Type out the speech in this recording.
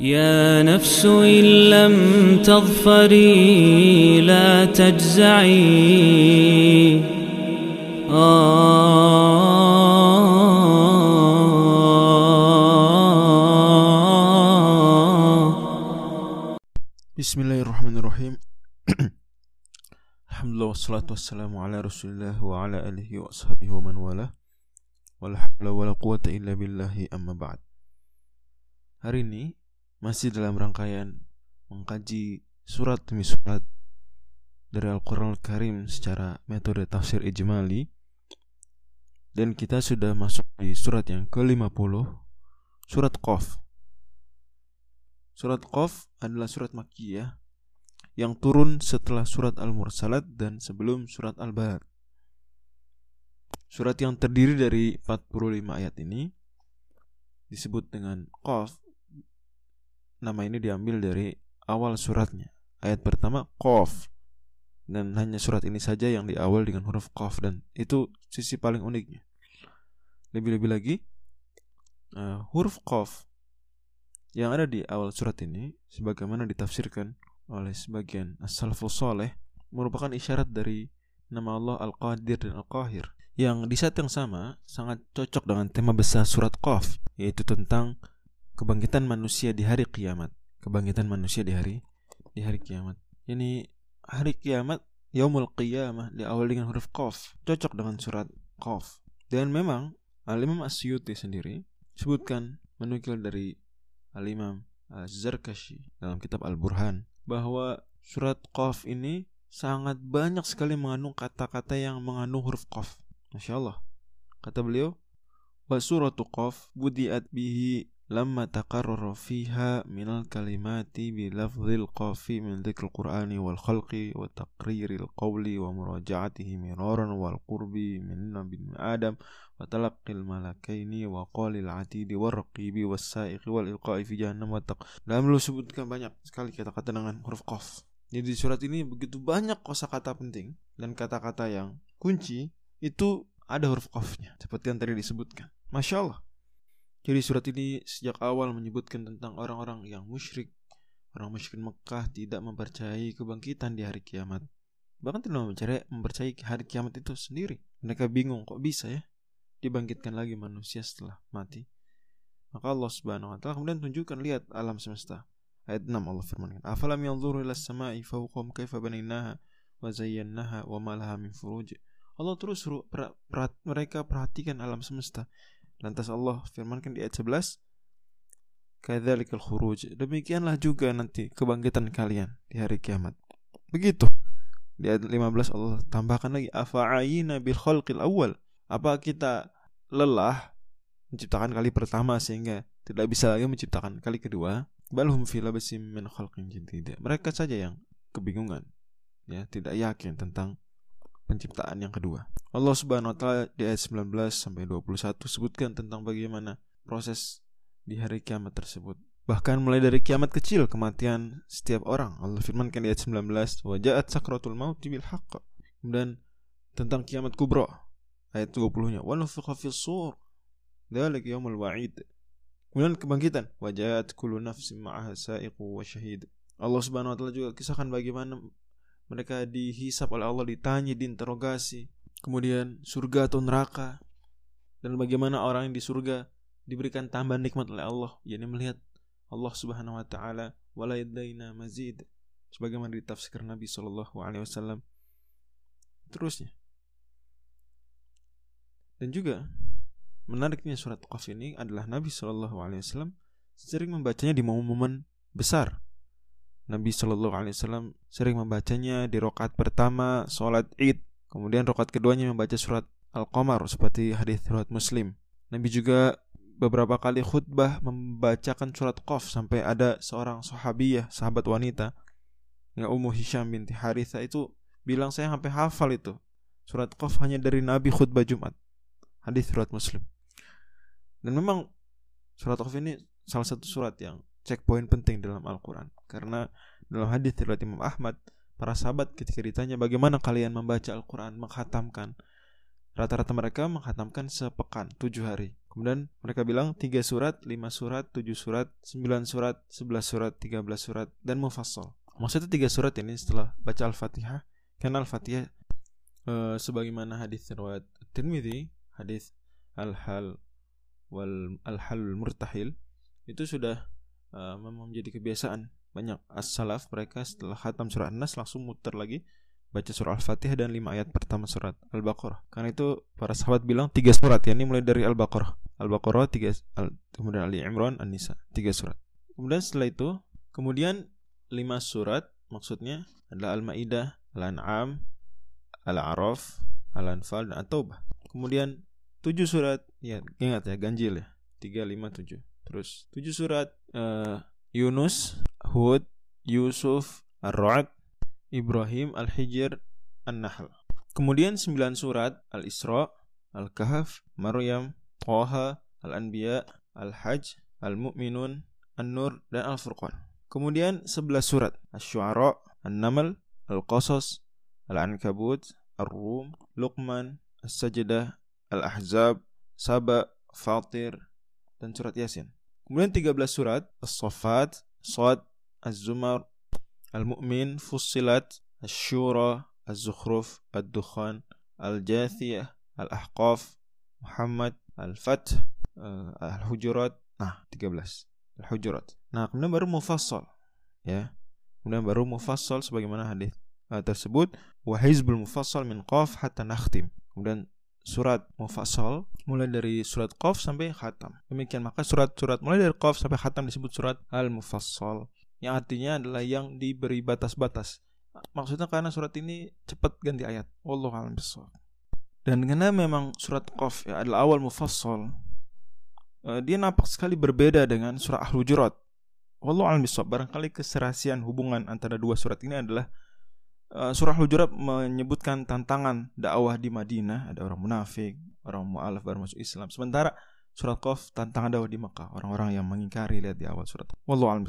يا نفس إن لم تظفري لا تجزعي. آه. بسم الله الرحمن الرحيم. الحمد لله والصلاة والسلام على رسول الله وعلى آله وأصحابه ومن والاه. ولا حول ولا قوة إلا بالله أما بعد. Hari ini masih dalam rangkaian mengkaji surat demi surat dari Al-Quran Al-Karim secara metode tafsir ijmali dan kita sudah masuk di surat yang ke-50 surat Qaf Surat Qaf adalah surat Makkiyah yang turun setelah surat Al-Mursalat dan sebelum surat Al-Balad. Surat yang terdiri dari 45 ayat ini disebut dengan Qaf. Nama ini diambil dari awal suratnya. Ayat pertama Qaf. Dan hanya surat ini saja yang diawal dengan huruf Qaf dan itu sisi paling uniknya. Lebih-lebih lagi uh, huruf Qaf yang ada di awal surat ini sebagaimana ditafsirkan oleh sebagian as-salafus merupakan isyarat dari nama Allah Al-Qadir dan Al-Qahir yang di saat yang sama sangat cocok dengan tema besar surat Qaf yaitu tentang kebangkitan manusia di hari kiamat kebangkitan manusia di hari di hari kiamat ini hari kiamat yaumul qiyamah di awal dengan huruf Qaf cocok dengan surat Qaf dan memang Al-Imam Asyuti sendiri sebutkan menukil dari Al-Imam Az-Zarkashi dalam kitab Al-Burhan bahwa surat Qaf ini sangat banyak sekali mengandung kata-kata yang mengandung huruf Qaf. Masya Allah. Kata beliau, wa suratu Qaf budiat bihi lamma taqarrara fiha minal kalimati bi lafzil qafi min dzikril qur'ani wal khalqi wa taqriril qawli wa muraja'atihi miraran wal qurbi min nabi adam wa talaqqil malakaini wa qalil atidi wa raqibi was sa'iqi wal ilqa'i fi jahannam wa taq. Dalam lu sebutkan banyak sekali kata-kata dengan huruf qaf. Jadi surat ini begitu banyak kosakata penting dan kata-kata yang kunci itu ada huruf qafnya. Seperti yang tadi disebutkan. Masya Allah jadi surat ini sejak awal menyebutkan tentang orang-orang yang musyrik, orang musyrik Mekah tidak mempercayai kebangkitan di hari kiamat. Bahkan tidak mempercayai, mempercayai hari kiamat itu sendiri. Mereka bingung kok bisa ya dibangkitkan lagi manusia setelah mati. Maka Allah Subhanahu wa taala kemudian tunjukkan lihat alam semesta. Ayat 6 Allah firmankan, "Afalam yanzuru ila samai fawqahum kaifa banaynaha wa zayyanaha wa ma laha min furuj." Allah terus suruh per, per, mereka perhatikan alam semesta Lantas Allah firmankan di ayat 11 Kadzalikal khuruj Demikianlah juga nanti kebangkitan kalian di hari kiamat. Begitu. Di ayat 15 Allah tambahkan lagi Afa'ayina bil khalqil awal Apa kita lelah menciptakan kali pertama sehingga tidak bisa lagi menciptakan kali kedua? Balhum fi labasim min khalqin jadid. Mereka saja yang kebingungan ya tidak yakin tentang penciptaan yang kedua Allah Subhanahu wa taala di ayat 19 sampai 21 sebutkan tentang bagaimana proses di hari kiamat tersebut. Bahkan mulai dari kiamat kecil kematian setiap orang. Allah firmankan di ayat 19, "Wa ja'at sakratul maut bil haqq." Kemudian tentang kiamat kubra ayat 20-nya, "Wa nufikha fis sur." Dzalik yaumul wa'id. Kemudian kebangkitan, "Wa ja'at kullu nafsin ma'aha sa'iqu wa syahid." Allah Subhanahu wa taala juga kisahkan bagaimana mereka dihisap oleh Allah, ditanya, diinterogasi, kemudian surga atau neraka? Dan bagaimana orang yang di surga diberikan tambahan nikmat oleh Allah? Yakni melihat Allah Subhanahu wa taala walaidaina mazid. Sebagaimana ditafsir Nabi sallallahu alaihi wasallam. Terusnya. Dan juga menariknya surat Qaf ini adalah Nabi sallallahu alaihi wasallam sering membacanya di momen-momen besar Nabi Shallallahu Alaihi Wasallam sering membacanya di rokaat pertama sholat id Kemudian rokat keduanya membaca surat Al-Qamar seperti hadis riwayat Muslim. Nabi juga beberapa kali khutbah membacakan surat Qaf sampai ada seorang sahabiyah, sahabat wanita yang Ummu Hisham binti Haritha itu bilang saya sampai hafal itu. Surat Qaf hanya dari Nabi khutbah Jumat. Hadis riwayat Muslim. Dan memang surat Qaf ini salah satu surat yang checkpoint penting dalam Al-Qur'an karena dalam hadis riwayat Imam Ahmad para sahabat ketika ditanya bagaimana kalian membaca Al-Quran, menghatamkan. Rata-rata mereka menghatamkan sepekan, tujuh hari. Kemudian mereka bilang tiga surat, lima surat, tujuh surat, sembilan surat, sebelas surat, tiga belas surat, dan mufassal. Maksudnya tiga surat ini setelah baca Al-Fatihah, karena Al-Fatihah e, sebagaimana hadis riwayat Tirmidzi, hadis Al-Hal wal Al-Hal Murtahil itu sudah e, memang menjadi kebiasaan banyak as-salaf mereka setelah khatam surah An-Nas langsung muter lagi baca surah Al-Fatihah dan lima ayat pertama surat Al-Baqarah. Karena itu para sahabat bilang tiga surat ya, ini mulai dari Al-Baqarah. Al-Baqarah tiga, al, kemudian Ali Imran, An-Nisa, tiga surat. Kemudian setelah itu, kemudian lima surat maksudnya adalah Al-Maidah, Al-An'am, Al-A'raf, Al-Anfal dan At-Taubah. Kemudian tujuh surat, ya ingat ya ganjil ya, tiga lima tujuh. Terus tujuh surat uh, Yunus, Hud, Yusuf, Ar-Ra'd, Ibrahim, Al-Hijr, An-Nahl. Kemudian sembilan surat Al-Isra, Al-Kahf, Maryam, Taha, Al-Anbiya, Al-Hajj, Al-Mu'minun, An-Nur, dan Al-Furqan. Kemudian sebelas surat Asy-Syu'ara, An-Naml, Al-Qasas, Al-Ankabut, Ar-Rum, Luqman, As-Sajdah, Al-Ahzab, Saba, Fatir, dan surat Yasin. Kemudian 13 surat As-Saffat, Sad, Az-Zumar, Al-Mu'min, Fussilat, Ash-Shura, Az-Zukhruf, Ad-Dukhan, Al-Jathiyah, Al-Ahqaf, Muhammad, Al-Fath, uh, Al-Hujurat. Nah, 13. Al-Hujurat. Nah, kemudian baru mufassal. Ya. Kemudian baru mufassal sebagaimana hadis uh, tersebut wa hizbul mufassal min qaf hatta nakhtim. Kemudian surat mufassal mulai dari surat qaf sampai khatam. Demikian maka surat-surat mulai dari qaf sampai khatam disebut surat al-mufassal yang artinya adalah yang diberi batas-batas. Maksudnya karena surat ini cepat ganti ayat. Wallahu a'lam Dan karena memang surat Qaf ya, adalah awal mufassal, uh, dia nampak sekali berbeda dengan surah Al-Hujurat. Wallahu a'lam Barangkali keserasian hubungan antara dua surat ini adalah surah Al-Hujurat menyebutkan tantangan dakwah di Madinah, ada orang munafik, orang mu'alaf baru masuk Islam. Sementara surat Qaf tantangan dakwah di Makkah, orang-orang yang mengingkari lihat di awal surat. Wallahu a'lam